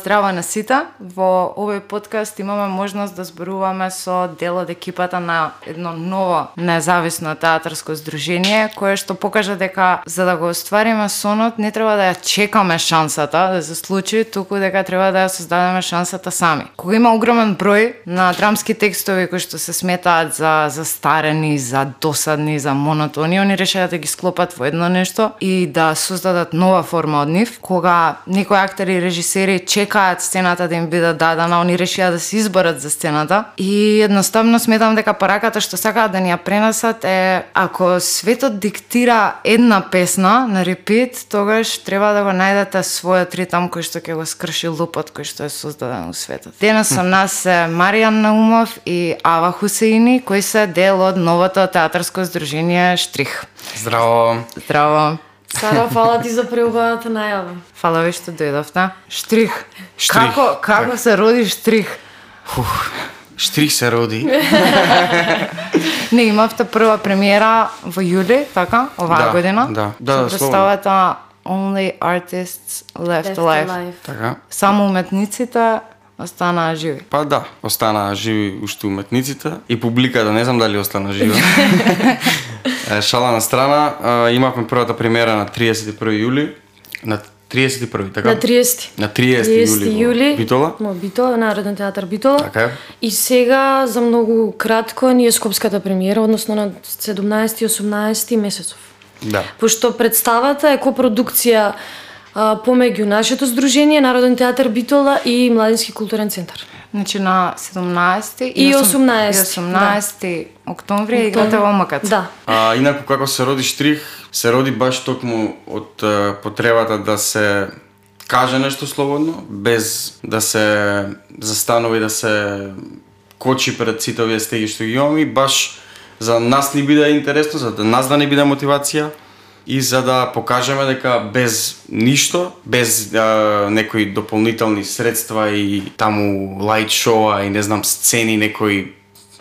Здраво на сите. Во овој подкаст имаме можност да зборуваме со дел од екипата на едно ново независно театарско здружение кое што покажа дека за да го оствариме сонот не треба да ја чекаме шансата да се случи, туку дека треба да ја создадеме шансата сами. Кога има огромен број на драмски текстови кои што се сметаат за застарени, за досадни, за монотони, они решаат да ги склопат во едно нешто и да создадат нова форма од нив, кога некои актери и режисери чекаат сцената да им биде дадена, они решија да се изборат за сцената и едноставно сметам дека параката што сакаат да ни ја пренесат е ако светот диктира една песна на репит, тогаш треба да го најдете својот ритам кој што ќе го скрши лупот кој што е создаден во светот. Денес со нас се Маријан Наумов и Ава Хусеини, кои се дел од новото театарско здружение Штрих. Здраво. Здраво. Сара, фала ти за преубавата најава. Фала ви што дојдовте. Штрих. Штрих, Како како се роди Штрих? Фух, штрих се роди. Не имавте прва премиера во јули, така, оваа Да, година. да. Да, да, представата Only Artists Left, Left Alive. Alive. Така. Само уметниците останаа живи. Па да, останаа живи уште уметниците и публиката, не знам дали остана жива. Шала на страна, имавме првата премиера на 31 јули, на 31 така? На 30. На 30 30 јули во јули. Битола. Но Битола, Народен театар Битола. Така е. И сега за многу кратко ни е скопската премиера, односно на 17 и 18 месецов. Да. Пошто представата е копродукција а, помеѓу нашето здружение Народен театар Битола и Младински културен центар. Значи на 17 И осум- 18, и 18 октомври играте во МКЦ. Да. А, инаку како се роди штрих, се роди баш токму од потребата да се каже нешто слободно, без да се застанува и да се кочи пред сите овие стеги што ги имаме и баш за нас ни биде интересно, за да нас да ни биде мотивација и за да покажеме дека без ништо, без а, некои дополнителни средства и таму лајт шоа и не знам сцени, некои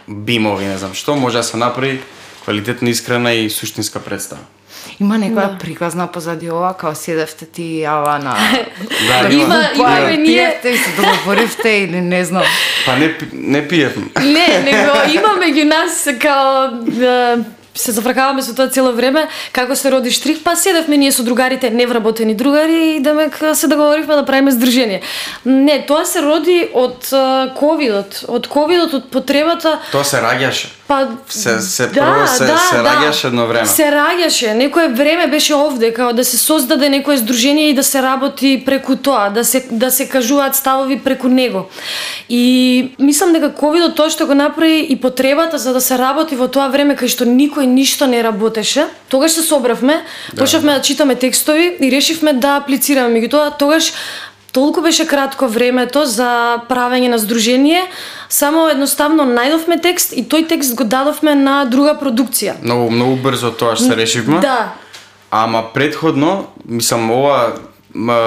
бимови, не знам што, може да се направи квалитетна, искрена и суштинска представа. Има некоја Да. приказна позади ова, као седевте ти и Ава на Да, Има- Па, имаме ние- пиевте и се договоривте или не знам. Па не, не пиевме. Не, него има меѓу нас као да, се зафракаваме со тоа цело време, како се роди штрих, па седевме ние со другарите, невработени другари и демек се договоривме да правиме здружение. Не, тоа се роди од ковидот, од ковидот, од потребата Тоа се раѓаше. Па Се- се прво се- се раѓаше едно време. Се раѓаше, некое време беше овде као да се создаде некое здружение и да се работи преку тоа, да се да се кажуваат ставови преку него. И мислам дека ковидот тоа што го направи и потребата за да се работи во тоа време кај што никој ништо не работеше, тогаш се собравме, Да. почнавме да читаме текстови и решивме да аплицираме. Меѓутоа тогаш толку беше кратко времето за правење на здружение, само едноставно најдовме текст и тој текст го дадовме на друга продукција. Многу, многу брзо тоа што се решивме. Да, Ама предходно, мислам, ова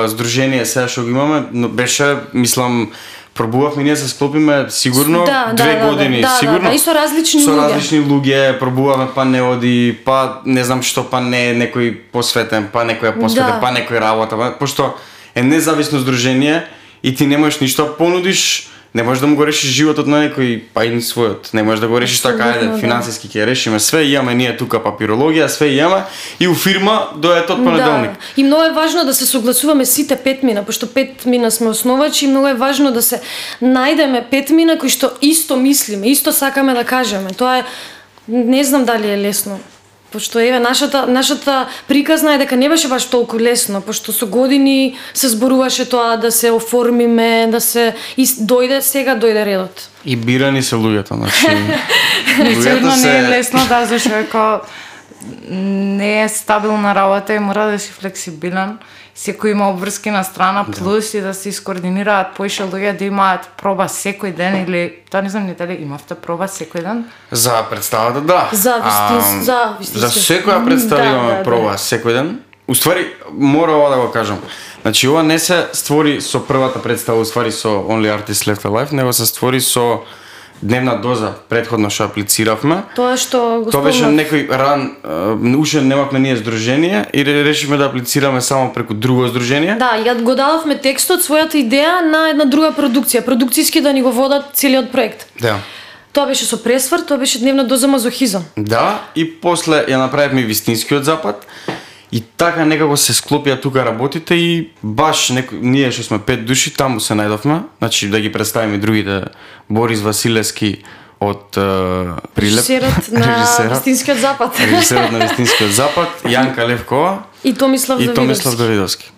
здружение сега што го имаме, но беше, мислам, пробувавме ние да се склопиме сигурно Да, да, две да, да, години, да, да, сигурно. да, и со различни со луѓе. различни луѓе, пробуваме, па не оди, па не знам што, па не некој посветен, па некој е посветен, Да. па некој работа, па, пошто е независно здружение и ти не можеш ништо да понудиш, не можеш да му го решиш животот на некој, па и својот. Не можеш да го решиш така, ајде, да. финансиски ќе решиме све, имаме ние тука папирологија, све имаме и у фирма дојде од понеделник. Да. И многу е важно да се согласуваме сите петмина, пошто петмина сме основачи, и многу е важно да се најдеме петмина кои што исто мислиме, исто сакаме да кажеме. Тоа е не знам дали е лесно. Пошто еве нашата нашата приказна е дека не беше баш толку лесно, пошто со години се зборуваше тоа да се оформиме, да се и дојде сега дојде редот. И бирани се луѓето, значи. Сигурно не е лесно да зашто е као не е стабилна работа и мора да си флексибилен. Секој има обврски на страна, плюс и да се искоординираат поише луѓе да имаат проба секој ден или тоа не знам не дали имавте проба секој ден. За представата, да. За А, за вистински. За секоја представа Да, имаме да, да. проба секој ден. Уствари, мора ова да го кажам. Значи, ова не се створи со првата представа, уствари со Only Artists Left Alive, него се створи со дневна доза предходно што аплициравме. Тоа што го Тоа беше некој ран, е, уште немавме ние здружение и ре- решивме да аплицираме само преку друго здружение. Да, ја го дадовме текстот, својата идеја на една друга продукција, продукцијски да ни го водат целиот проект. Да. Тоа беше со пресвар, тоа беше дневна доза мазохизам. Да, и после ја направивме вистинскиот запад. И така некако се склопија тука работите и баш неко, ние што сме пет души таму се најдовме, значи да ги представиме и другите Борис Василевски од е, Прилеп, Режисерот на режисерот, Вистинскиот запад. режисерот на Вистинскиот запад, Јанка Левкова И Томислав и Давидовски. Томислав Давидовски.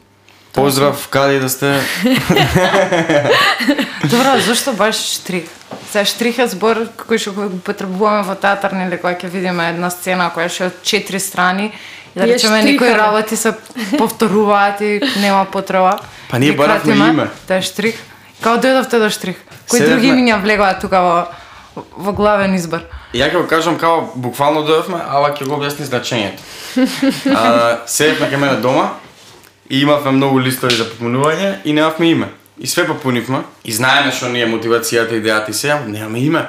Поздрав, каде да сте? Добро, зашто баш штрих? Се штрих е збор кој што го потребуваме во театар, нели, кога ќе видиме една сцена која што е од четири страни да речеме некои работи се повторуваат и нема потреба. Па ние баравме име. Тоа е штрих. Као дојдовте до штрих? Кои Седевме- други имиња влегоа тука во во главен избор? Ја ќе го кажам као буквално дојавме, ала ќе го објасни значењето. А, седевме кај мене дома и имавме многу листови за попунување и немавме име. И све попунивме и знаеме што ни е мотивацијата, идејата и се, немаме име.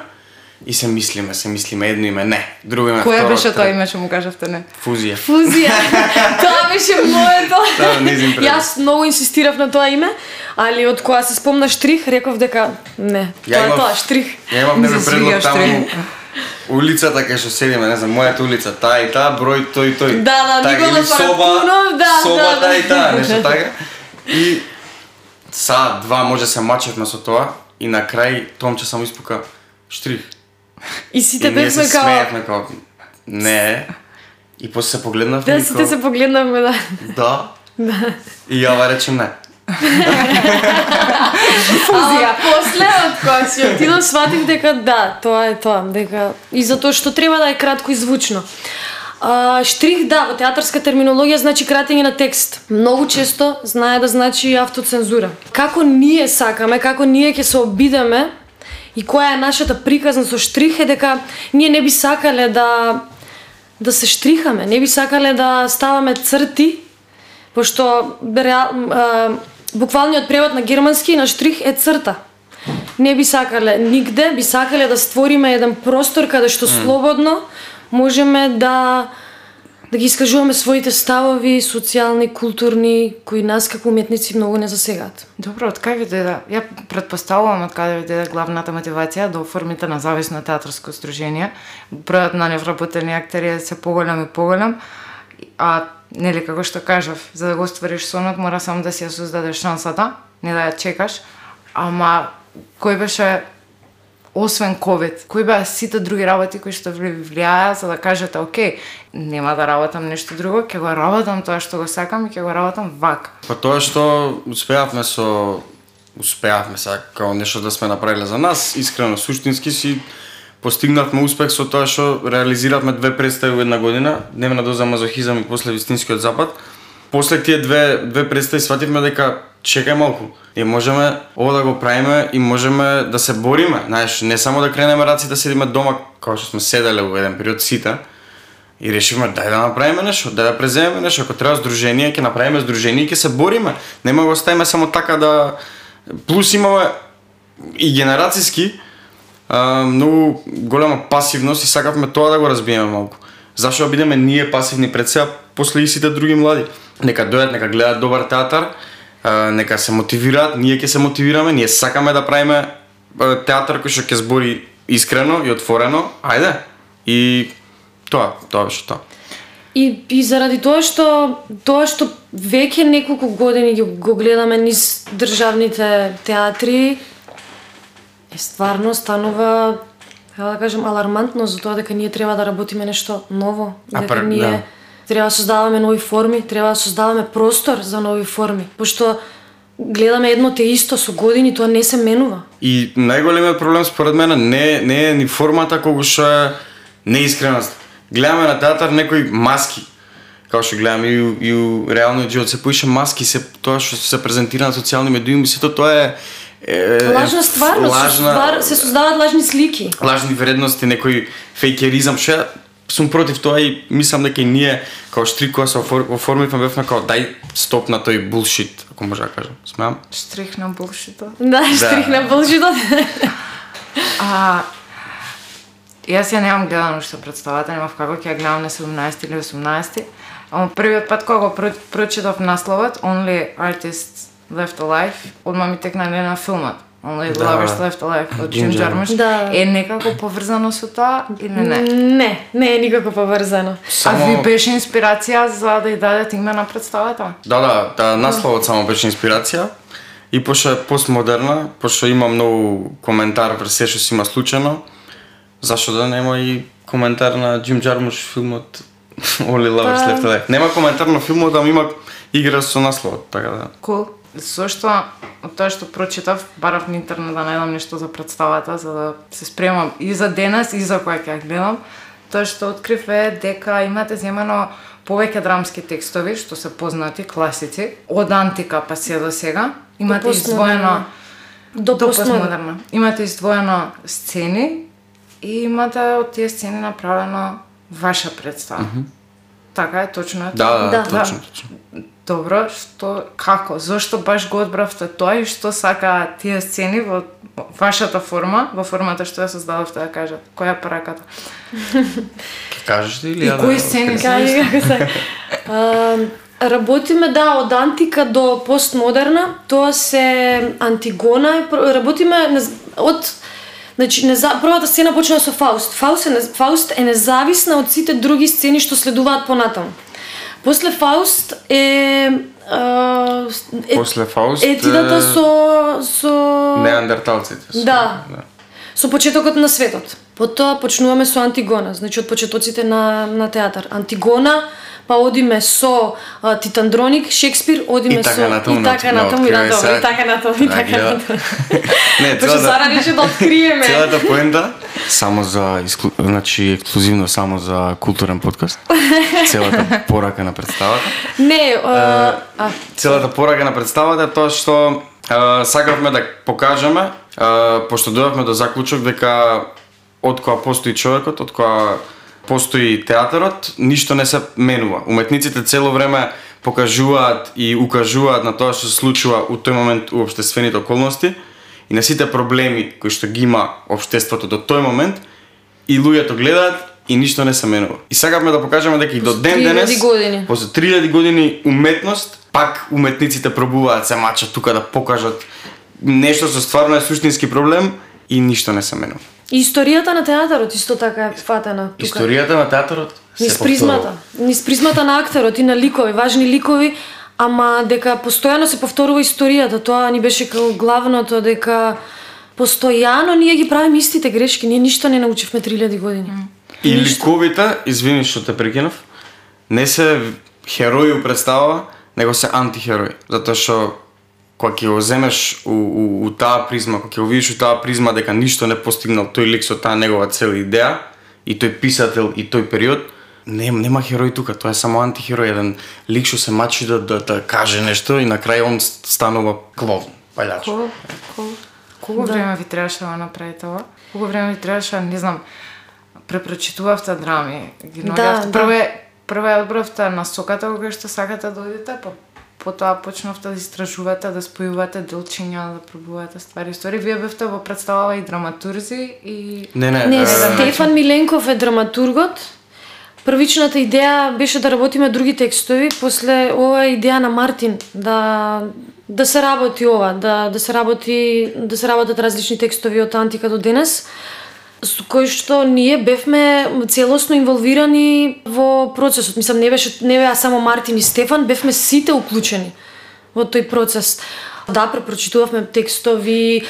И се мислиме, се мислиме едно име, не, друго име, Кое второ, беше тоа име што му кажавте не? Фузија. Фузија. тоа беше моето. Тоа. Јас многу инсистирав на тоа име, али од кога се спомна штрих, реков дека не, Ја тоа е тоа, штрих. Ја имав некој свиѓа предлог таму улицата кај што седиме, не знам, мојата улица, таа и таа, број тој и тој. Да, да, така, Никола Парапунов, да, соба да, да. таа и таа, нешто така. И саат два може се мачевме со тоа и на крај Томче само испука штрих. И сите бевме као смеевме као не. И после се погледнавме Да, сите као, се погледнавме, да. да. И јава рече не. Фузија. А после од кога си отидов сватив дека да, тоа е тоа, дека и затоа што треба да е кратко и звучно. А, штрих, да, во театарска терминологија значи кратење на текст. Многу често знае да значи и автоцензура. Како ние сакаме, како ние ќе се обидеме и која е нашата приказна со штрих е дека ние не би сакале да да се штрихаме, не би сакале да ставаме црти, пошто реал, а, буквалниот превод на германски на штрих е црта. Не би сакале нигде, би сакале да створиме еден простор каде што слободно можеме да да ги искажуваме своите ставови, социјални, културни, кои нас како уметници многу не засегаат. Добро, од кај ви? Ја предпоставувам од каде ви главната мотивација да оформите независно театарско здружение. Бројот на невработени актери е се поголем и поголем, а нели како што кажав, за да го оствариш сонот мора само да си ја создадеш шансата, не да ја чекаш. Ама кој беше освен ковид, кои беа сите други работи кои што ви влијаа за да кажете, окей, нема да работам нешто друго, ќе го работам тоа што го сакам и ќе го работам вака. Па тоа што успеавме со успеавме сега како нешто да сме направиле за нас, искрено суштински си постигнавме успех со тоа што реализиравме две представи во една година, дневна доза мазохизам и после вистинскиот запад. После тие две две представи свативме дека чекај малку. Ние можеме ова да го правиме и можеме да се бориме, знаеш, не само да кренеме раци да седиме дома како што сме седеле во еден период сите, И решивме дај да направиме нешто, дај да преземеме нешто, ако треба здружение, ќе направиме здружение и ќе се бориме. Нема да го оставиме само така да плюс имаме и генерацијски а, многу голема пасивност и сакавме тоа да го разбиеме малку. Зашо да бидеме ние пасивни пред сега, после и сите други млади. Нека дојдат, нека гледаат добар театар, нека се мотивираат, ние ќе се мотивираме, ние сакаме да правиме театар кој што ќе збори искрено и отворено. Ајде. И тоа, тоа беше тоа. И, и заради тоа што тоа што веќе неколку години ги го гледаме низ државните театри е стварно станува како да кажам алармантно за тоа дека ние треба да работиме нешто ново, дека пр- ние да. Треба да создаваме нови форми, треба да создаваме простор за нови форми, пошто гледаме едно те исто со години, тоа не се менува. И најголемиот проблем според мене не не е ни формата колку што е неискреност. Гледаме на театар некои маски. Као што гледаме и, у- и у реалниот живот се поише маски, се тоа што се презентира на социјални медиуми, сето тоа е, е Лажна стварност, лажна, ствар, се создаваат лажни слики. лажни вредности, некој фейкеризам, што сум против тоа и мислам дека и ние као штрик кога се офор- оформивме бевме као дај стоп на тој булшит, ако може да кажам. Смеам? Штрих на булшито. Да, штрих на булшитот. А Јас ја немам гледано уште представата, немав како ќе ја гледам на 17 или 18. Ама првиот пат кога го про- прочитав насловот Only Artists Left Alive, одма ми текна на филмот. Only Да. Lovers Left Alive од Джим Jim Джармуш. Да. Е некако поврзано со тоа или не? Не, не е никако поврзано. А ви беше инспирација за да ја дадете име на представата? Да, да, да, насловот само беше инспирација. И пошто е постмодерна, пошто има многу коментар врз се што си има случено, зашто да нема и коментар на Джим Джармуш филмот Only Lovers Left Alive. Нема коментар на филмот, ама има игра со насловот, така да. Кул. Зошто од тоа што прочитав, барав на интернет да најдам нешто за представата, за да се спремам и за денес и за кога ќе ја гледам. Тоа што открив е дека имате земено повеќе драмски текстови, што се познати, класици, од антика па се до сега. Имате издвоено До, постмодерно. Имате издвоено сцени и имате од тие сцени направено ваша представа. Така е, точно е. Да, да, Да. точно, точно. Добро, што како? Зошто баш го одбравте тоа и што сака тие сцени во вашата форма, во формата што ја создадовте да кажат? Која е пораката? Ке кажеш ли или И ја да кои сцени се Работиме да од антика до постмодерна, тоа се Антигона, работиме од Значи, неза... првата сцена почнува со Фауст. Фауст е, Фауст е независна од сите други сцени што следуваат понатаму. После Фауст е... а, е После Фауст етидата со... со... Неандерталците. со- Да. со почетокот на светот. Потоа почнуваме со Антигона, значи од почетоците на, на театар. Антигона, па одиме со а, Титандроник, Шекспир, одиме И така со натаму, и така не натаму, и откривај натаму, сега. и така натаму, и Така, така да. натаму. Не, Пошто целата, Сара рече да откриеме. целата поента само за исклу... значи ексклузивно само за културен подкаст. Целата порака на представата. Не, а, а, Целата порака на представата е тоа што а, сакавме да покажеме, а, пошто дојавме до заклучок дека од која постои човекот, од која постои театарот, ништо не се менува. Уметниците цело време покажуваат и укажуваат на тоа што се случува у тој момент у обштествените околности и на сите проблеми кои што ги има обштеството до тој момент и луѓето гледаат и ништо не се менува. И сакавме да покажеме дека и до ден 3000 денес години. После 3000 години уметност, пак уметниците пробуваат се мачат тука да покажат нешто што стварно е суштински проблем и ништо не се менува. И историјата на театарот исто така е фатена тука. Историјата на театарот се Низ призмата, низ призмата на актерот и на ликови, важни ликови, ама дека постојано се повторува историјата, тоа ни беше како главното дека постојано ние ги правиме истите грешки, ние ништо не научивме 3000 години. И ликовите, извини што те прекинав, не се херои у представа, него се антихерои. Затоа што кога ќе го земеш у, у, у таа призма, кога ќе го видиш у таа призма дека ништо не постигнал тој лик со таа негова цела идеја, и тој писател и тој период, нема, нема херој тука, тоа е само антихерој, еден лик што се мачи да, да, да каже нешто и на крај он станува кловн, палјач. Колку, колку, колку време ви требаше да направите ова? Колку време ви требаше, не знам, препрочитувавте драми, ги Да, наоѓавте. да. Прво е, прво е одбравте на соката кога што сакате да одите, па потоа почнавте да истражувате, да спојувате делчиња, да пробувате ствари. Стори, вие бевте во представава и драматурзи и Не, не, Не, е, Стефан Миленков е драматургот. Првичната идеја беше да работиме други текстови, после ова е идеја на Мартин да да се работи ова, да да се работи да се работат различни текстови од антика до денес со кои што ние бевме целосно инволвирани во процесот. Мислам не беше не беа само Мартин и Стефан, бевме сите уклучени во тој процес. Да, препрочитувавме текстови,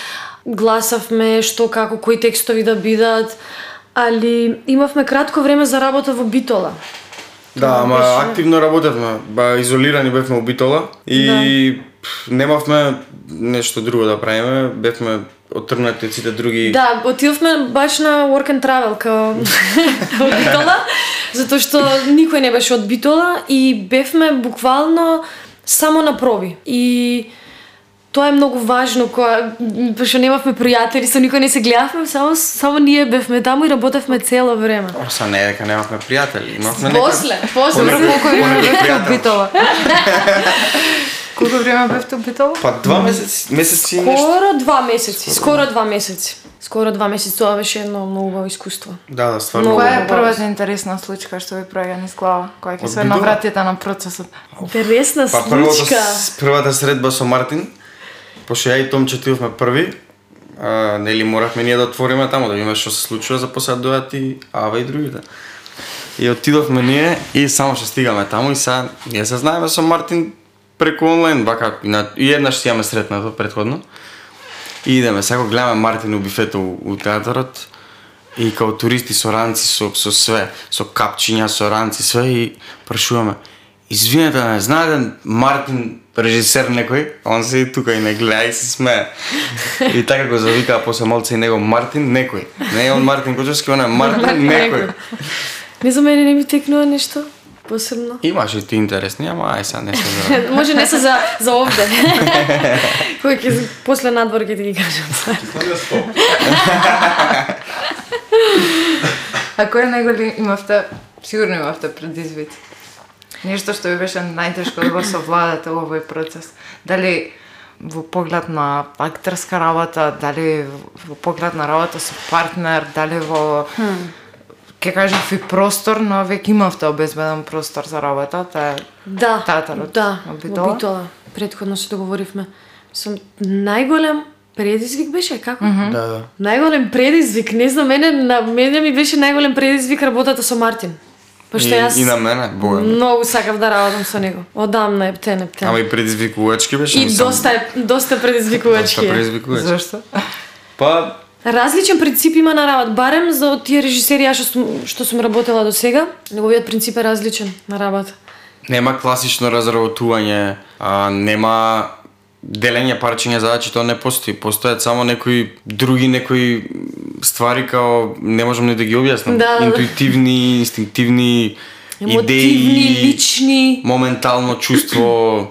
гласавме што како кои текстови да бидат, али имавме кратко време за работа во Битола. Да, ама беше- активно работевме, ба изолирани бевме у Битола и пф, немавме нешто друго да правиме, бевме отргнати од сите други Да, отидовме баш на work and travel као во Битола, затоа што никој не беше од Битола и бевме буквално само на проби. И тоа е многу важно кога пошто немавме пријатели, со никој не се гледавме, само само ние бевме таму и работевме цело време. Оса не е дека немавме пријатели, имавме После, после Понекогаш- колку време понекогаш бевте пријател. од Битола? Колку време бевте од Битола? Па два месеци, месеци и нешто. Скоро два месеци, скоро два месеци. скоро два месеци тоа беше едно многу убаво искуство. Да, да, стварно. Која е првата интересна случка што ви проаѓа низ глава? Која ќе се навратите на процесот? Интересна Па случка. с- првата средба со Мартин, пошто ја и Томче отидовме први, а, нели моравме ние да отвориме таму, да видиме што се случува, за после да дојдат и Ава и другите. И отидовме ние и само што стигаме таму и сега ние се знаеме со Мартин преку онлайн, вака и, на, и еднаш си јаме сретнато предходно. И идеме, сега гледаме Мартин у бифето у, у театарот и као туристи со ранци, со, со све, со капчиња, со ранци, све и прашуваме. Извинете ме, знаете Мартин режисер некој? Он се и тука и не гледа и се смее. И така го завика после малце и него Мартин некој. Не е он Мартин Кочевски, он е Мартин некој. Не за мене не ми текнува нешто посебно. Имаш и ти интересни, ама ај сега не се за... Може не се за за овде. Кој ќе после надвор ќе ти ги кажам. А кој најголи имавте, сигурно имавте предизвици? Нешто што ви беше најтешко да го совладате во овој процес? Дали во поглед на актерска работа, дали во поглед на работа со партнер, дали во ќе кажав и простор, но веќе имавте обезбеден простор за работа, тоа е Да, театарот да, во во Битола. Битола. Предходно се договоривме. Сум најголем предизвик беше како? Да, да. Најголем предизвик, не знам, мене на мене ми беше најголем предизвик работата со Мартин. Пошто И, јас и на мене, бога. ми. многу сакав да работам со него. Одамна ептен, ептен. Ама и предизвикувачки беше. И доста е- доста предизвикувачки. Доста е. предизвикувачки. Зошто? Па, Различен принцип има на работа, барем за тие режисери што сум, што сум работела до сега, неговиот принцип е различен на работа. нема класично разработување, а, нема делење парчиња задачи, тоа не постои. Постојат само некои други некои ствари као не можам ни да ги објаснам. Да, да, да. Интуитивни, инстинктивни Емотивни, идеи, лични. моментално чувство,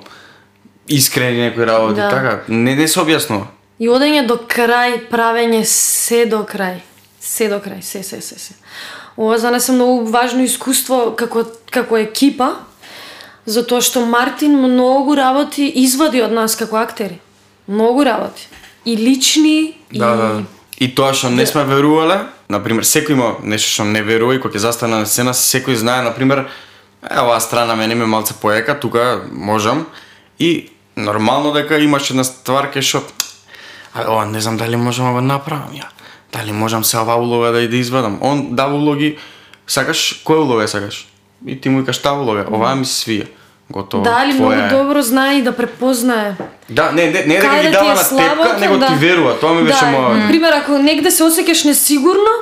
искрени некои работи, Да. така. Не не се објаснува. И одење до крај, правење се до крај. Се до крај, се, се, се, се. Ова за нас е многу важно искуство како, како екипа, затоа што Мартин многу работи извади од нас како актери. Многу работи. И лични, Да, и... да. И тоа што не сме верувале, на пример, секој има нешто што не верува и кога ќе застане на сцена, секој знае, на пример, е, оваа страна мене ми малце поека, тука можам. И нормално дека имаш една ствар кај што а ова не знам дали можам да го направам ја. Дали можам се оваа улога да ја да извадам. Он дава улоги, сакаш која улога сакаш? И ти му викаш таа улога, оваа ми се свија. Готово. Дали твоја многу добро знае и да препознае. Да, не, не, не дека Кај ги да дава на слабото, него да. ти верува. Тоа ми беше да, моја. Например, ако негде се осеќаш несигурно,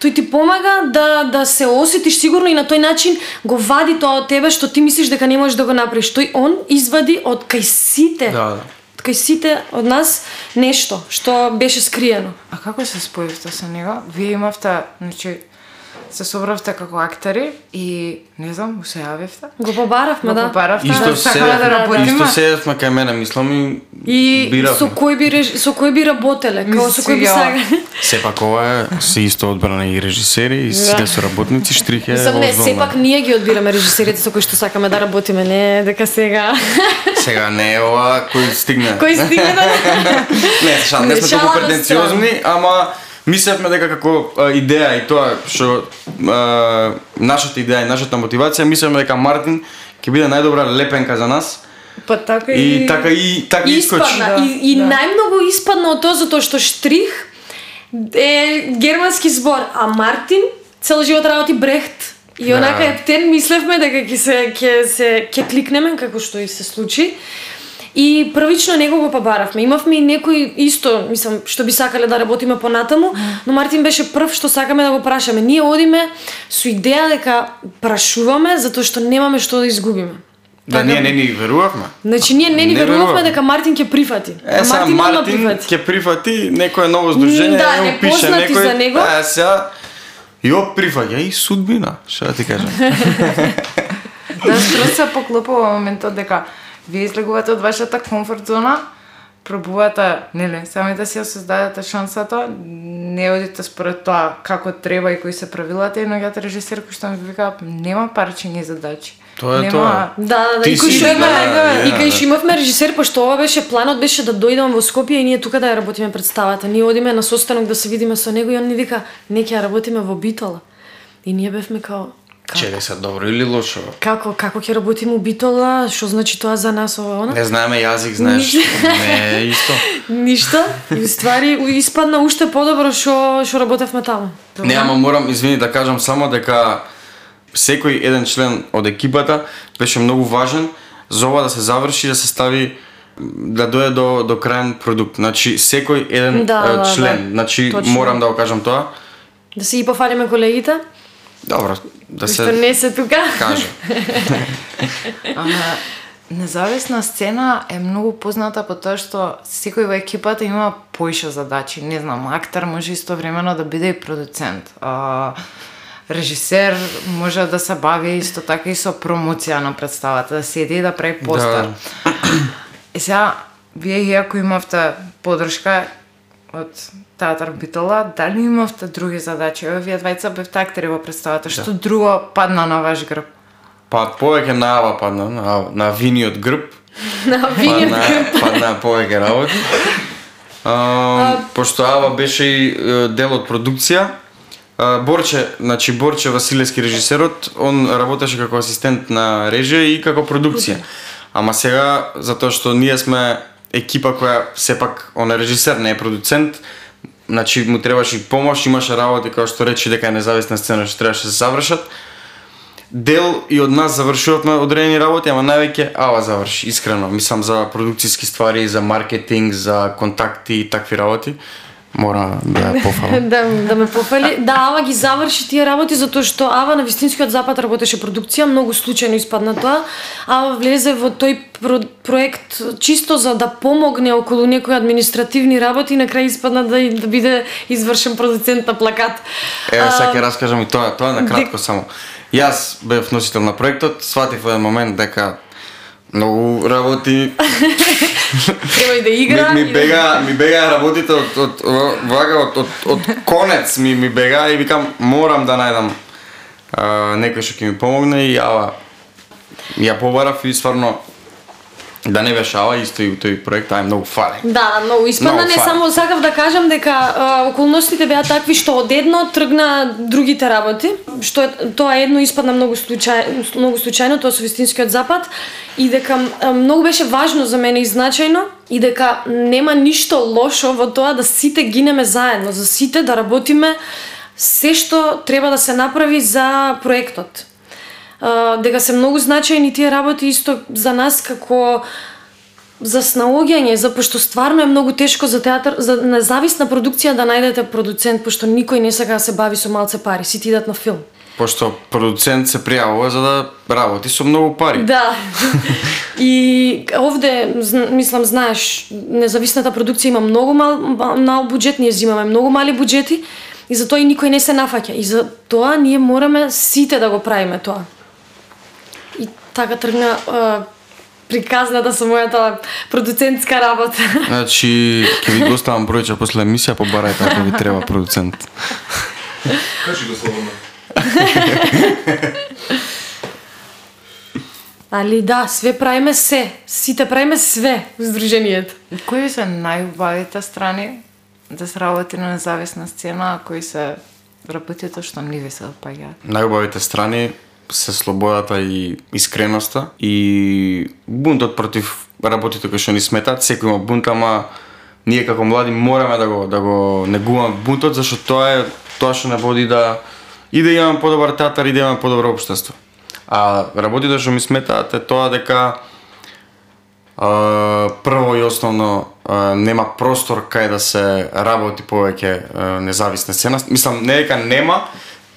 тој ти помага да да се осетиш сигурно и на тој начин го вади тоа од тебе што ти мислиш дека не можеш да го направиш. Тој он извади од кај сите. Да, да. Така Кај сите од нас нешто што беше скриено. А како се споивте со него? Вие имавте, значи, се собравте како актери и, не знам, се јавивте? Го побаравме, да. Го побаравте, Исто да, сакаме да работиме. Исто седевме кај мене, мислам и И биравме. со кој би реж- со кој би работеле, како се со кој би сакале. Сепак ова е се исто одбрана и режисери и сите соработници, штрих е Мислам, не, сепак ние ги одбираме режисерите со кои што сакаме да работиме, не дека сега. Сега не е ова кој стигне. кој стигне да... Не, шал, не сме толку претенциозни, ама мислевме дека како а, идеја и тоа што а, нашата идеја и нашата мотивација, мислевме дека Мартин ќе биде најдобра лепенка за нас. Па така И така и така и искочи. Испадна. Да, и и да. најмногу испадна од тоа затоа што Штрих е германски збор, а Мартин цел живот работи Брехт. И Да. онака ептен мислевме дека ќе се ќе се ќе кликнеме како што и се случи. И првично него го побаравме. Имавме и некои исто, мислам, што би сакале да работиме понатаму, но Мартин беше прв што сакаме да го прашаме. Ние одиме со идеја дека прашуваме затоа што немаме што да изгубиме. Да, ние не ни верувавме. Значи ние не ни Не верувавме дека Мартин ќе прифати. Е, сега одма Мартин ќе прифати некое ново здружение, Да, не пише некој, за него. Е, сега Јо прифаќа и судбина, што да ти кажам. Да, се поклопува моментот дека вие излегувате од вашата комфорт зона, пробувате, нели, самите си ја создадете шансата, не одите според тоа како треба и кои се правилата и наоѓате режисер кој што ми вика нема парчиња задачи. Тоа е Нема- тоа. Да, да, да, Ти и кој си, што да, да, и кај да. што имавме режисер, пошто ова беше планот беше да дојдеме во Скопје и ние тука да ја работиме представата. Ние одиме на состанок да се видиме со него и он ни вика, не ќе ја работиме во Битола. И ние бевме као, Чеде се добро или лошо? како како ќе работиме у Битола, што значи тоа за нас ова она? Не знаеме јазик, знаеш. Не е исто. Ништо. И ствари испадна уште подобро што што работевме таму. Не, ама морам, извини, да кажам само дека секој еден член од екипата беше многу важен за ова да се заврши, да се стави да дојде до до краен продукт. Значи секој еден Да, да, член, да. значи Точно. морам да го кажам тоа. Да се и пофалиме колегите, Добро, да што се не се тука. каже. Ама независна сцена е многу позната по тоа што секој во екипата има поише задачи. Не знам, актер може истовремено да биде и продуцент. А, режисер може да се бави исто така и со промоција на представата, да седи и да прави постер. Да. Е сега, вие иако имавте подршка од Театар Битола, дали имавте други задачи? Еве, вие двајца бевте актери во представата, што друго падна на ваш грб? Па повеќе на Ава падна, на, на виниот грб. На виниот Падна, падна повеќе работи. А, пошто Ава беше и дел од продукција, а, Борче, значи Борче Василевски режисерот, он работеше како асистент на режија и како продукција. Ама сега, затоа што ние сме екипа која сепак он е режисер, не е продуцент, значи му требаше и помош, имаше работи како што рече дека е независна сцена што требаше да се завршат. Дел и од нас завршувавме одредени работи, ама највеќе Ава заврши, искрено. Мислам за продукциски ствари, за маркетинг, за контакти и такви работи. Мора да ја пофалам. да, да ме пофали. Да, Ава ги заврши тие работи затоа што Ава на Вистинскиот запад работеше продукција, многу случајно испадна тоа. Ава влезе во тој про проект чисто за да помогне околу некои административни работи и на крај испадна да, да биде извршен продуцент на плакат. Ева сега ќе раскажам и тоа, тоа на кратко само. Јас бев носител на проектот, сватив во еден момент дека многу работи Треба и да игра. ми, ми и- бега ми бега работите од од вага од, од, од конец ми ми бега и викам морам да најдам а, некој што ќе ми помогне и ава ја побарав и стварно да не беше ава исто и тој проект, ај многу фале. Да, да, многу испадна. Не само сакав да кажам дека а, околностите беа такви што одедно тргна другите работи, што тоа едно испадна многу случај, многу случајно, тоа со Вистинскиот запад и дека а, многу беше важно за мене и значајно и дека нема ништо лошо во тоа да сите гинеме заедно, за сите да работиме се што треба да се направи за проектот. Дека се многу значајни тие работи исто за нас како за снаоѓање, за пошто стварно е многу тешко за театар, за независна продукција да најдете продуцент, пошто никој не сака да се бави со малце пари, сите идат на филм. Пошто продуцент се пријавува за да работи со многу пари. Да. И овде, мислам, знаеш, независната продукција има многу мал, мал буџет, ние земаме многу мали буџети и затоа и никој не се нафаќа. И за тоа ние мораме сите да го правиме тоа. Така тргна а, приказната со мојата продуцентска работа. Значи, ќе ви доставам бројче после емисија, побарајте ако ви треба продуцент. Кажи го слободно. Али да, све правиме се. Сите правиме све во Сдруженијето. Кои се најубавите страни да се работи на независна сцена, а кои се работите што не ви се допаѓаат? Најубавите страни се слободата и искреноста и бунтот против работите кои што ни сметат. Секој има бунт, ама ние како млади мораме да го да го негуваме бунтот зашто тоа е тоа што не води да и да имаме подобар театар и да имаме подобро општество. А работите што ми сметаат е тоа дека А, прво и основно а, нема простор кај да се работи повеќе а, независна сцена. Мислам, не дека нема,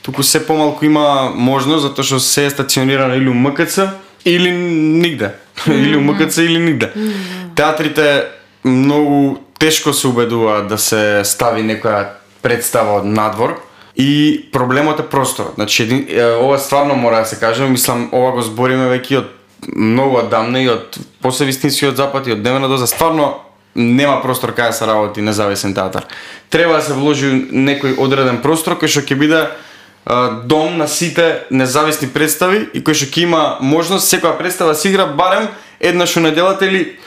туку се помалку има можност затоа што се е стационирано или у МКЦ или нигде. или у МКЦ или нигде. Театрите многу тешко се убедуваат да се стави некоја представа од надвор и проблемот е просторот. Значи, един, ова стварно мора да се каже, мислам, ова го збориме веќе од многу одамна и од после Вистинскиот запад и од Демена доза, стварно нема простор кај да се работи независен театар. Треба да се вложи некој одреден простор кој што ќе биде дом на сите независни представи и кој што ќе има можност секоја представа се игра барем еднаш у неделата или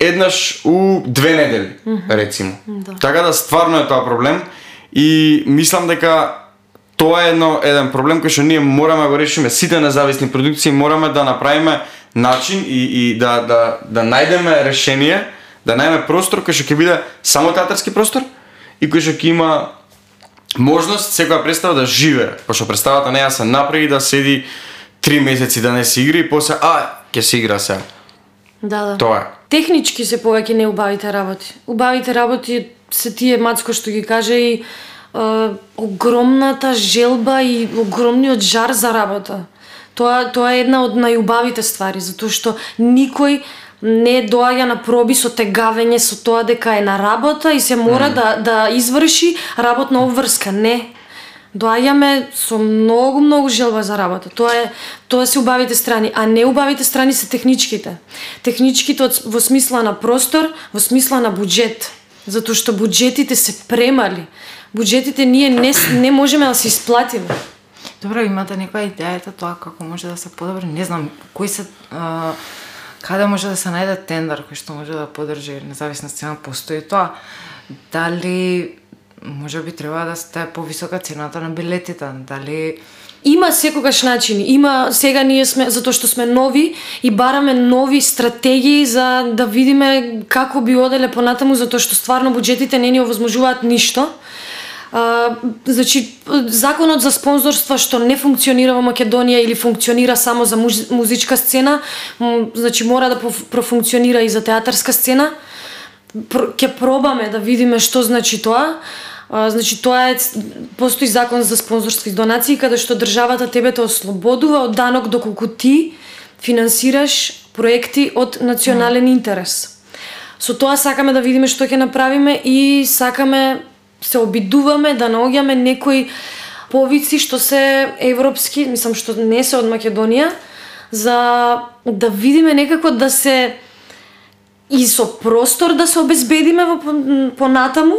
еднаш у две недели, рецимо. Да. Така да стварно е тоа проблем и мислам дека тоа е едно еден проблем кој што ние мораме да го решиме сите независни продукции мораме да направиме начин и, и да, да, да најдеме решение да најдеме простор кој што ќе биде само театарски простор и кој што ќе има можност секоја представа да живее, пошто представата не ја се направи да седи три месеци да не се игри и после а ќе се игра сега. Да, да. Тоа е. Технички се повеќе не убавите работи. Убавите работи се тие Мацко што ги каже и е, огромната желба и огромниот жар за работа. Тоа тоа е една од најубавите ствари, затоа што никој не доаѓа на проби со тегавење со тоа дека е на работа и се мора да да изврши работна обврска. Не. Доаѓаме со многу многу желба за работа. Тоа е тоа се убавите страни, а не убавите страни се техничките. Техничките во смисла на простор, во смисла на буџет. Затоа што буџетите се премали. Буџетите ние не не можеме да се исплатиме. Добро, имате некоја идејата тоа како може да се подобри? Не знам, кои се а, каде може да се најде тендер кој што може да поддржи независна цена постои тоа. Дали може би треба да сте повисока цената на билетите, дали Има секогаш начини. Има сега ние сме затоа што сме нови и бараме нови стратегии за да видиме како би оделе понатаму затоа што стварно буџетите не ни овозможуваат ништо. А, значи законот за спонзорства што не функционира во Македонија или функционира само за муз, музичка сцена, м, значи мора да профункционира и за театарска сцена. Ќе пробаме да видиме што значи тоа. А, значи тоа е постои закон за спонзорство и донации каде што државата тебе те ослободува од данок доколку ти финансираш проекти од национален интерес. Со тоа сакаме да видиме што ќе направиме и сакаме се обидуваме да наоѓаме некои повици што се европски, мислам што не се од Македонија, за да видиме некако да се и со простор да се обезбедиме во пон- понатаму,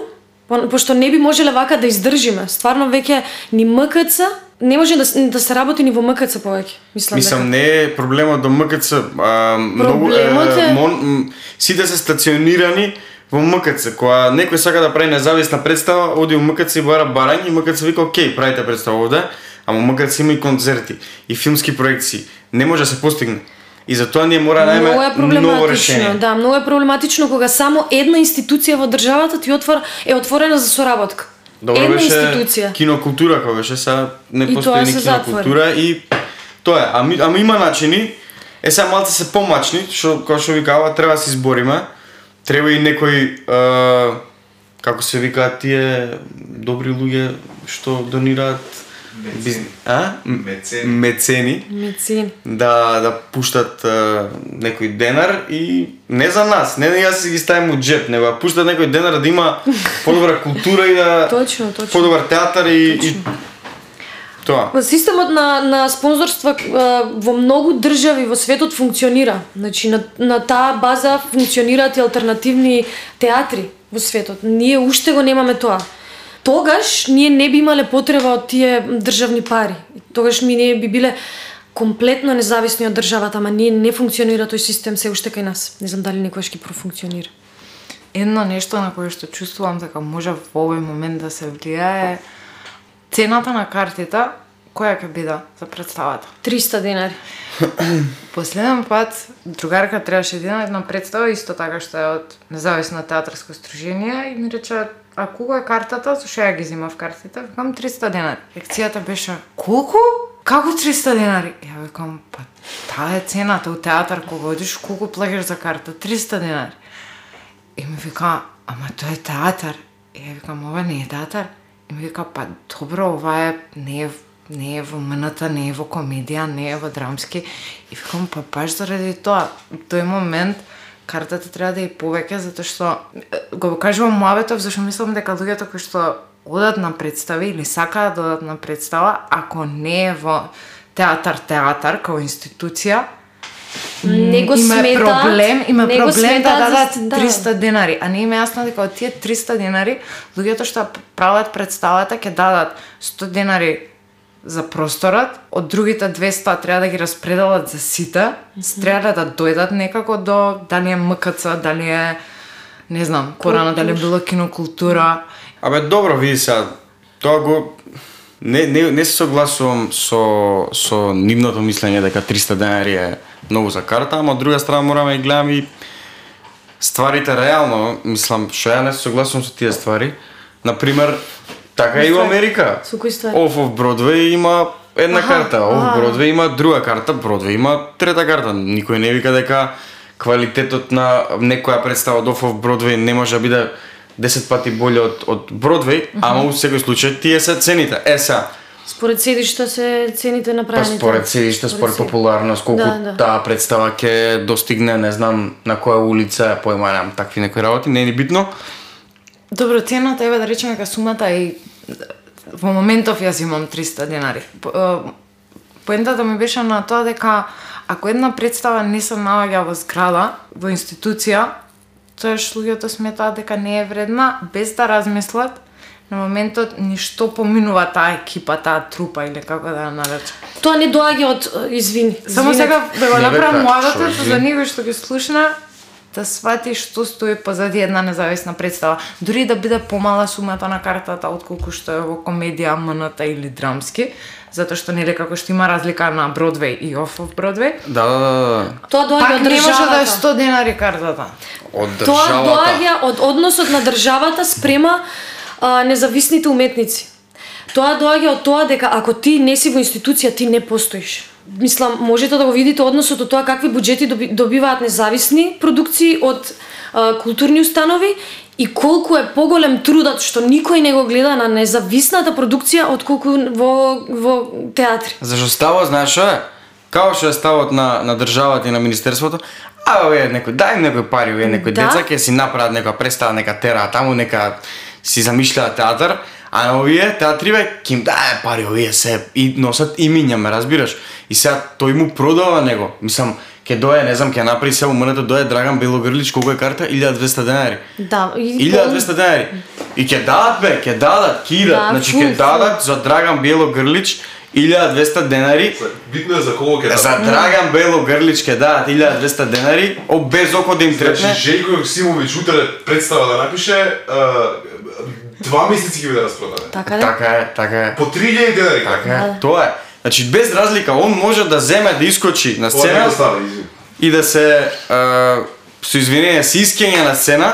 по- пошто не би можеле вака да издржиме. Стварно веќе ни МКЦ не може да, да се работи ни во МКЦ повеќе. Мислам, Мислам дека. не е проблемот до МКЦ, а, многу Проблемот е- мон, сите се стационирани во МКЦ. Кога некој сака да прави независна представа, оди во МКЦ и бара барање и МКЦ вика окей, правите представа овде, ама МКЦ има и концерти и филмски проекции. Не може да се постигне. И затоа ние мора да Многу е најме ново проблематично, решение. да, многу е проблематично кога само една институција во државата ти отвор е отворена за соработка. Добро една беше институција. кинокултура кога беше, сега не постои тоа ни кинокултура и тоа е. Ами, ама има начини. Е сега малце се помачни, што како што ви кажа, треба да се избориме. Треба и некои е, како се викаат тие добри луѓе што донираат Мецени. биз... а? Мецени. Мецени Медицин. да да пуштат е, некој денар и не за нас, не да јас си ги ставим у джеп, него да пуштат некој денар да има подобра култура и да Точно, точно. подобар театар и, и тоа. Па, Системот на, на спонзорства а, во многу држави во светот функционира. Значи, на, на таа база функционираат и алтернативни театри во светот. Ние уште го немаме тоа. Тогаш ние не би имале потреба од тие државни пари. Тогаш ми не би биле комплетно независни од државата, ама ние не функционира тој систем се уште кај нас. Не знам дали некојаш ќе профункционира. Едно нешто на кое што чувствувам дека може во овој момент да се влијае е цената на картите која ќе биде за представата. 300 денари. Последен пат другарка требаше да една представа исто така што е од независно театарско сдружение и ми рече а колку е картата, со што ја ги зимав картите? Викам 300 денари. Лекцијата беше колку? Како 300 денари? Ја викам па таа е цената у театар кога одиш колку плаќаш за карта? 300 денари. И ми вика, ама тоа е театар. И ја викам, ова не е театар. И ми вика, па добро, ова е, не е, не е во МНТ, не е во комедија, не е во драмски. И викам, па баш заради тоа, тој момент, картата треба да е повеќе, затоа што, го кажувам муабетов, зашто мислам дека луѓето кои што одат на представи или сакаат да одат на представа, ако не е во театар, театар, као институција, Не го има сметаат, проблем, има не го проблем да сметаат дадат за- да. 300 денари, а не им е јасно дека од тие 300 денари луѓето што прават представата ќе дадат 100 денари за просторот, од другите 200 треба да ги распределат за сите, треба да дојдат некако до дали е МКЦ, дали е не знам, порано дали е било кинокултура. Абе, добро, види сега, тоа го... Не, не, не се согласувам со, со нивното мислење дека 300 денари е многу за карта, ама од друга страна мораме да гледам и стварите реално, мислам, што ја не се согласувам со тие ствари. Например, така и во Америка. Со кои ствари? Оф of Broadway има една Аха, карта, Оф. Broadway има друга карта, Broadway има трета карта. Никој не вика дека квалитетот на некоја представа од Off of Broadway не може да биде 10 пати боле од од Broadway, ама во секој случај тие се цените. Е сега, Според седишта се цените Па направени. според седиште, според седиште. популарност, колку Да, да. таа представа ќе достигне, не знам на која улица, појма немам такви некои работи, не е ни битно. Добро, цената еве да речеме дека сумата и во моментов јас имам 300 денари. По- е, Поентата ми беше на тоа дека ако една представа не се наоѓа во зграда, во институција, тоаш луѓето сметаат дека не е вредна без да размислат на моментот ништо поминува таа екипа, таа трупа или како да ја наречам. Тоа не доаѓа од извини. Само сега да го Не, направам што, за него што ги слушна да свати што стои позади една независна представа. Дури да биде помала сумата на картата отколку што е во комедија, МНТ или драмски, затоа што нели како што има разлика на Бродвеј и оф Бродвеј, Да, да, да, да. Тоа доаѓа пак од не може да е државата. 100 денари картата. Од Тоа државата. доаѓа од односот на државата спрема а, независните уметници. Тоа доаѓа од тоа дека ако ти не си во институција, ти не постоиш. Мислам, можете да го видите односот од тоа какви буџети доби, добиваат независни продукции од а, културни установи и колку е поголем трудот што никој не го гледа на независната продукција отколку во во театри. Зашо ставот, знаеш што е? Као што е ставот на, на државата и на министерството, а овие некој, дај им некој пари, овие некој Да. деца ќе си направат некоја представа, нека тера таму, нека си замишљаат театар, а на овие театриве ќе им дае пари, овие се и носат имиња, ме разбираш? И сега тој му продава него. Мислам, ќе дое, не знам, ќе направи се умрето дое Драган Белогрлич, колку е карта? 1200 денари. Да, и 1200 денари. И ќе дадат бе, ќе дадат, ќе идат. Да, значи ќе дадат за Драган Бело Грлич 1200 денари. Битно е за колку ќе За Драган Бело Грлич ќе дадат 1200 денари, о без око да им трепне. Значи Жејко Јоксимович утре представа да напише, два месеци ќе биде распродаден. Така да. Така е, така е. По 3000 денари. Така Да. е. Тоа е. Значи без разлика, он може да земе да искочи на сцена и да се а, со извинение се искење на сцена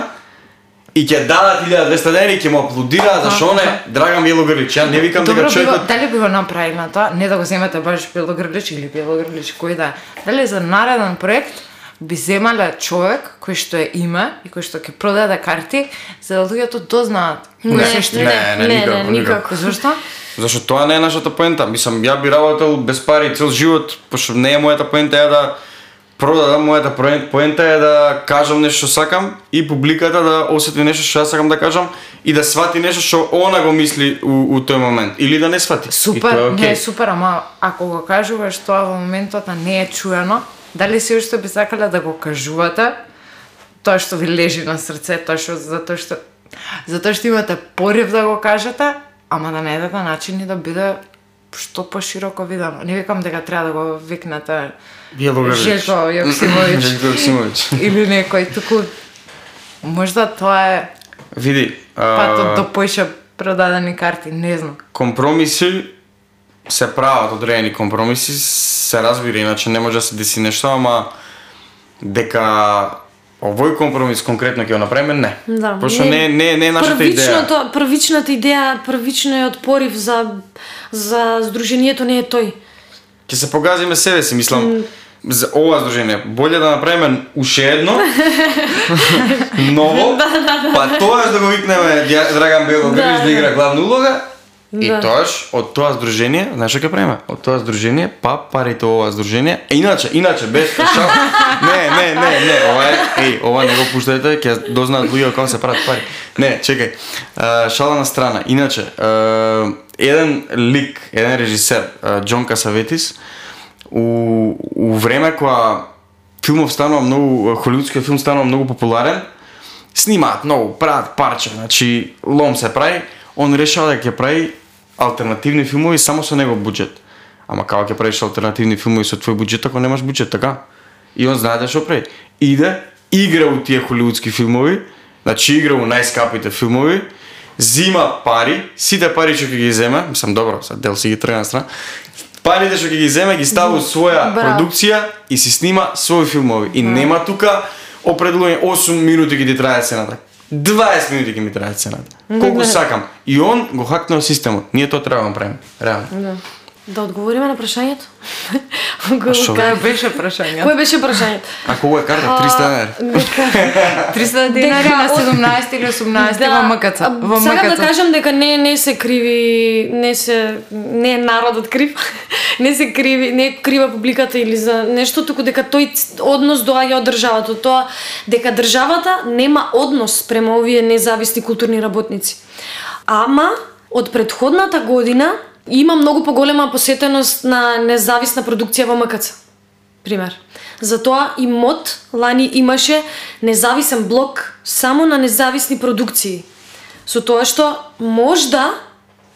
и ќе дадат 1200 денари и ќе му аплодираат зашо не Драган Бело Грлич. Ја не викам дека Добро би го, човекот дали би го направили на тоа, не да го земете баш Белогрлич или Белогрлич кој да е. Дали за нареден проект би земале човек кој што е име и кој што ќе продаде карти за да луѓето дознаат кој Не, се што не, не, не, никако, не, никако. Зошто? Зашто тоа не е нашата поента. Мислам, ја би работел без пари цел живот, пошто не е мојата поента е да продадам, мојата поента е да кажам нешто што сакам и публиката да осети нешто што јас сакам да кажам и да свати нешто што она го мисли у, у тој момент или да не свати. И Супер, тоа е не окей. е супер, ама ако го кажуваш тоа во моментот не е чуено, дали се уште би сакале да го кажувате тоа што ви лежи на срце, тоа што затоа што затоа што имате порив да го кажете, ама да најдете начини да биде што пошироко видено. Не викам дека треба да го викнете. Желко Јоксимович Јоксимович. или некој туку можда тоа е Види, патот а, до поише продадени карти, не знам. компромиси се прават одредени компромиси, се разбира, иначе не може да се деси нешто, ама дека овој компромис конкретно ќе го направиме, не. Да, Пошто не, не, не е нашата идеја. Првичната идеја, првичниот порив за за здруженијето не е тој. Ќе се погазиме себе си, мислам, за ова здружение. Боле да направиме уште едно, ново, па тоа да го викнеме Драган Белогрич Да, да, да. игра главна улога, И Да. тоаш од тоа здружение, знаеш што ќе правиме? Од тоа здружение, па парите ова здружение. Е, иначе, иначе без шал. не, не, не, не, ова е, еј, ова не го пуштајте, ќе дознаат луѓе како се прават пари. Не, чекај. Uh, шала на страна. Иначе, uh, еден лик, еден режисер, Џон Касаветис, у, у време кога филмов станува многу, холивудскиот филм станува многу популарен, снимаат многу, прават парче, значи лом се прави, он решава да ќе прави алтернативни филмови само со него буџет. Ама како ќе правиш алтернативни филмови со твој буџет ако немаш буџет, така? И он знае да што прави. Иде, игра у тие холивудски филмови, значи игра у најскапите филмови, зима пари, сите пари што ќе ги земе, мислам добро, sad дел си ги трга на страна, парите што ќе ги земе ги става у своја Браво. продукција и си снима своји филмови. И нема тука определување 8 минути ќе ти трае сцената. 20 минути ќе ми трае сцената. Колку сакам. И он го хакнал системот. Ние тоа треба да го правиме. Реално. Да. Да одговориме на прашањето? Го- што бе? Кај беше прашање? Кој беше прашањето? А колку е карта? 300 денари. Дека 300 денари на од- 17 или 18 во МКЦ. а, Во Сакам да МКЦ. кажам дека не не се криви, не се не е народот крив. не се криви, не е крива публиката или за нешто, туку дека тој однос доаѓа од државата. Тоа дека државата нема однос према овие независни културни работници. Ама од предходната година има многу поголема посетеност на независна продукција во МКЦ пример. Затоа и МОД лани имаше независен блок само на независни продукции. Со тоа што можда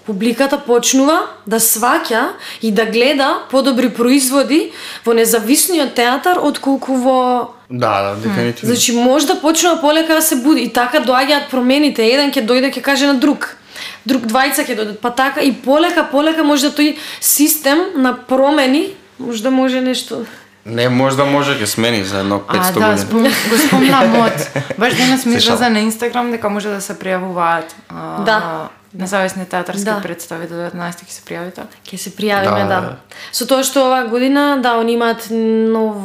публиката почнува да сваќа и да гледа подобри производи во независниот театар отколку во Да, да, дефинитивно. Значи можда почнува полека да се буди и така доаѓаат промените. Еден ќе дојде ќе каже на друг. Друг двајца ќе додат, па така и полека полека може да тој систем на промени може да може нешто. Не, можда може ќе смени за едно 500 А, да, години. спом, го спомна мод. Баш денес ми излезе на Инстаграм дека може да се пријавуваат а, Да. независни театарски Да. представи до 19 ќе се пријавите. Ќе се пријавиме, Да, да. да. Со тоа што оваа година, да, они имаат нов,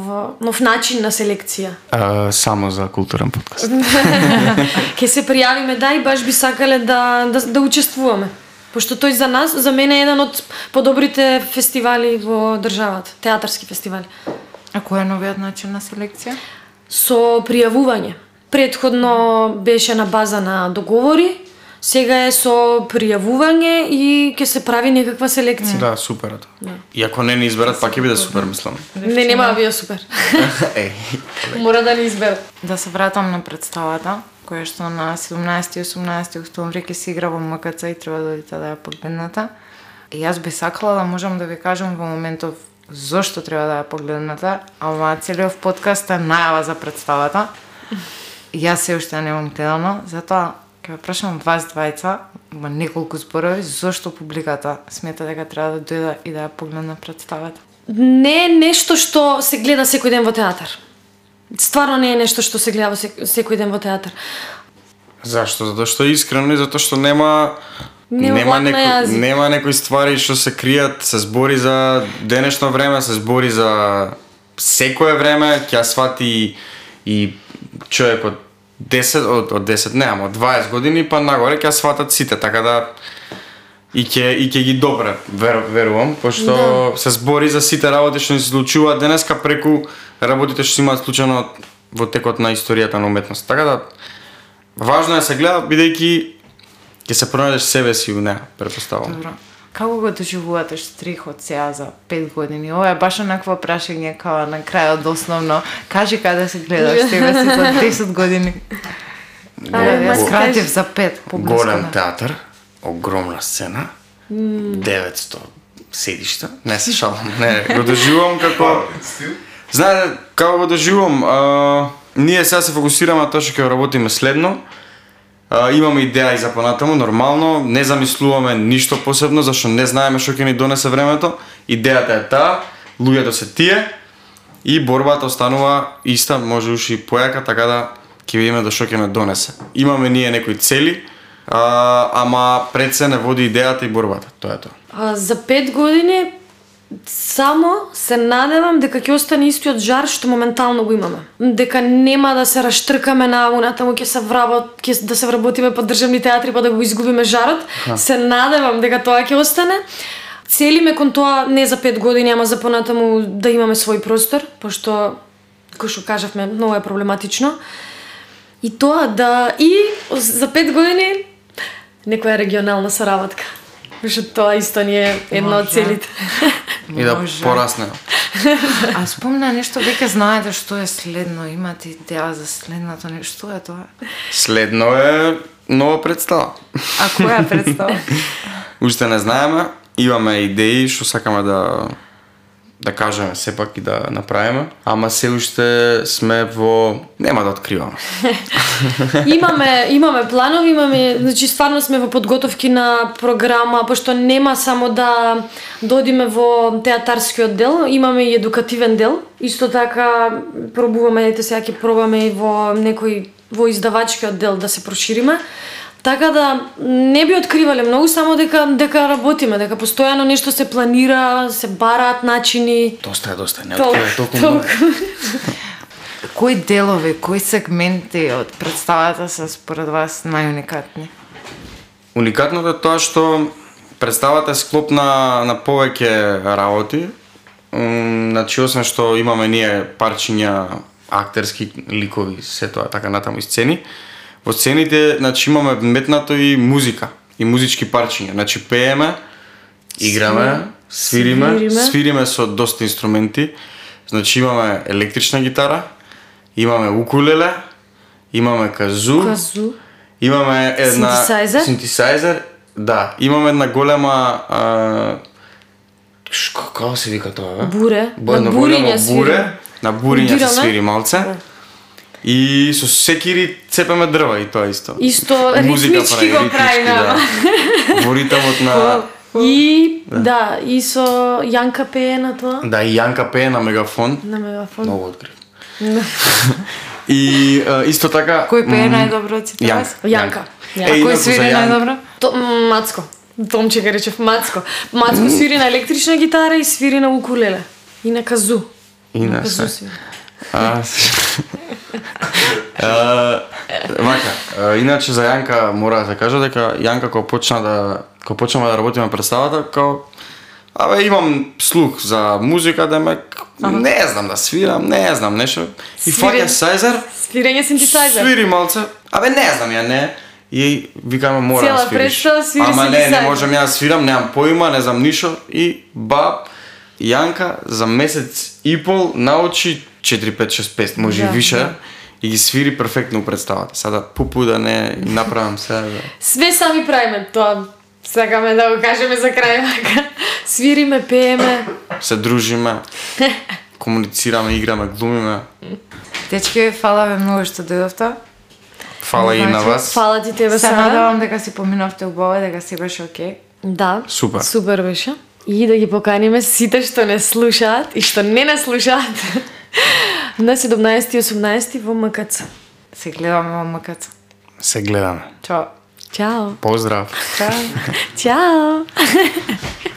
нов начин на селекција. А, само за културен подкаст. Ќе се пријавиме, да, и баш би сакале да, да, да учествуваме. Пошто тој за нас, за мене е еден од подобрите фестивали во државата, театарски фестивали. А кој е новиот начин на селекција? Со пријавување. Предходно беше на база на договори, сега е со пријавување и ќе се прави некаква селекција. да, супер е тоа. И ако не ни изберат, пак ќе биде супер, мислам. Не, нема да биде супер. Еј. Мора да ни изберат. Да се вратам на представата, која што на 17 и 18 октомври ќе се игра во МКЦ и треба да одите да ја погледнете. И јас би сакала да можам да ви кажам во моментов зошто треба да ја погледнете, ама целиот подкаст е најава за представата. Јас се уште ја немам гледано, затоа ќе ве прашам вас двајца во неколку зборови зошто публиката смета дека треба да дојде и да ја погледне представата. не е нешто што се гледа секој ден во театар. Стварно не е нешто што се гледа во сек- секој ден во театар. Зашто? Затоа што е искрено и затоа што нема Нема некој, нема некои ствари што се кријат, се збори за денешно време, се збори за секое време, ќе свати и човек од 10 од, од 10 не, ама од 20 години па нагоре ќе сватат сите, така да и ќе и ќе ги добре, вер, верувам, пошто се збори за сите работи што се случуваат денеска преку работите што се имаат случано во текот на историјата на уметност. Така да важно е да се гледа бидејќи ќе се пронајдеш себе си у неа, претпоставувам. Добро. Како го доживувате штрихот сега за 5 години? Ова е баш онакво прашање као на крајот основно. Кажи каде се гледаш себе си за 10 години. Мајко, скратив за 5 поблиску. Голем театар, огромна сцена, 900 седишта. Не се шалам, не, го доживувам како? Знаете, како го доживувам, а, ние сега се фокусираме на тоа што ќе работиме следно. А, имаме идеја и за понатаму, нормално, не замислуваме ништо посебно, зашто не знаеме што ќе ни донесе времето. Идејата е таа, луѓето се тие и борбата останува иста, може уши и појака, така да ќе видиме до што ќе не донесе. Имаме ние некои цели, а, ама пред се не води идејата и борбата, тоа е тоа. А, за пет години само се надевам дека ќе остане истиот жар што моментално го имаме. Дека нема да се раштркаме на унатаму ќе се вработ, ќе да се вработиме по државни театри па да го изгубиме жарот. Се надевам дека тоа ќе остане. Целиме кон тоа не за пет години, ама за понатаму да имаме свој простор, пошто кој што кажавме, многу е проблематично. И тоа да и за пет години некоја регионална соработка. Пошто тоа исто ни е една од целите. И да Може. порасне. А спомна нешто, веќе знаете што е следно, имате идеја за следното нешто, што е тоа? Следно е нова представа. А која представа? уште не знаеме, имаме идеи што сакаме да да кажеме сепак и да направиме, ама се уште сме во нема да откриваме. имаме имаме планови, имаме, значи стварно сме во подготовки на програма, пошто нема само да додиме во театарскиот дел, имаме и едукативен дел. Исто така пробуваме, ете сега ќе пробаме и во некој во издавачкиот дел да се прошириме. Така да не би откривале многу, само дека дека работиме, дека постојано нешто се планира, се бараат начини. Доста е, доста е, не Толку, открива толку многу. толку. Кои делови, кои сегменти од представата се според вас најуникатни? Уникатното е тоа што представата е склоп на, на повеќе работи. Значи, освен што имаме ние парчиња, актерски ликови, се тоа така натаму и сцени, во сцените значи, имаме метнато и музика, и музички парчиња. Значи, пееме, играме, свириме, Свириме. свириме со доста инструменти. Значи, имаме електрична гитара, имаме укулеле, имаме казу, Казу. Имаме една Синтесайзер? синтесайзер, да, имаме една голема а, како се вика тоа? бе? Буре. Бо- На буриња буре, на буриња се свири малце. И со секири цепеме дрва и тоа исто. Исто ритмички го прави, да. Во ритмот на И да, и со Јанка пее на тоа. да и Јанка пее на мегафон. На мегафон. Многу открив. и а, исто така Кој пее најдобро од сите Јанка. вас? Јанка. Е, Јанка. Кој инаку за свири најдобро? То, Мацко. Томче га речев Мацко. Мацко свири на електрична гитара и свири на укулеле. И на казу. И на казу се. свири. А, вака, иначе за Јанка мора да се кажа дека Јанка кога почна да кога почнеме да работиме представата, као Абе, имам слух за музика, да ме... Не знам да свирам, не знам нешто. И фаќа сайзер, Свирење синтесайзер. свири малце. Абе, не знам ја, не. И викаме мора Цела да свириш. представа свири Ама не, не можам ја да свирам, немам поима, не знам ништо. И баб, Јанка за месец и пол научи 4, 5, 6, 5, може Да, и више. да. И ги свири перфектно представата. Сада пупу да не направам се. Да. Све сами правиме тоа. Сакаме да го кажеме за крај вака. Свириме, пееме. Се дружиме, комуницираме, играме, глумиме. Дечки, фала ве многу што дојдовте. Фала и на Значи, вас. Фала ти тебе, Се надевам дека си поминовте убаво, дека си беше окей. Да. Супер. Супер беше. И да ги поканиме сите што не слушаат и што не не слушаат на 17 и 18 во МКЦ. Се гледаме во МКЦ. Се гледаме. Чао. Чао. Поздрав. Чао. Чао.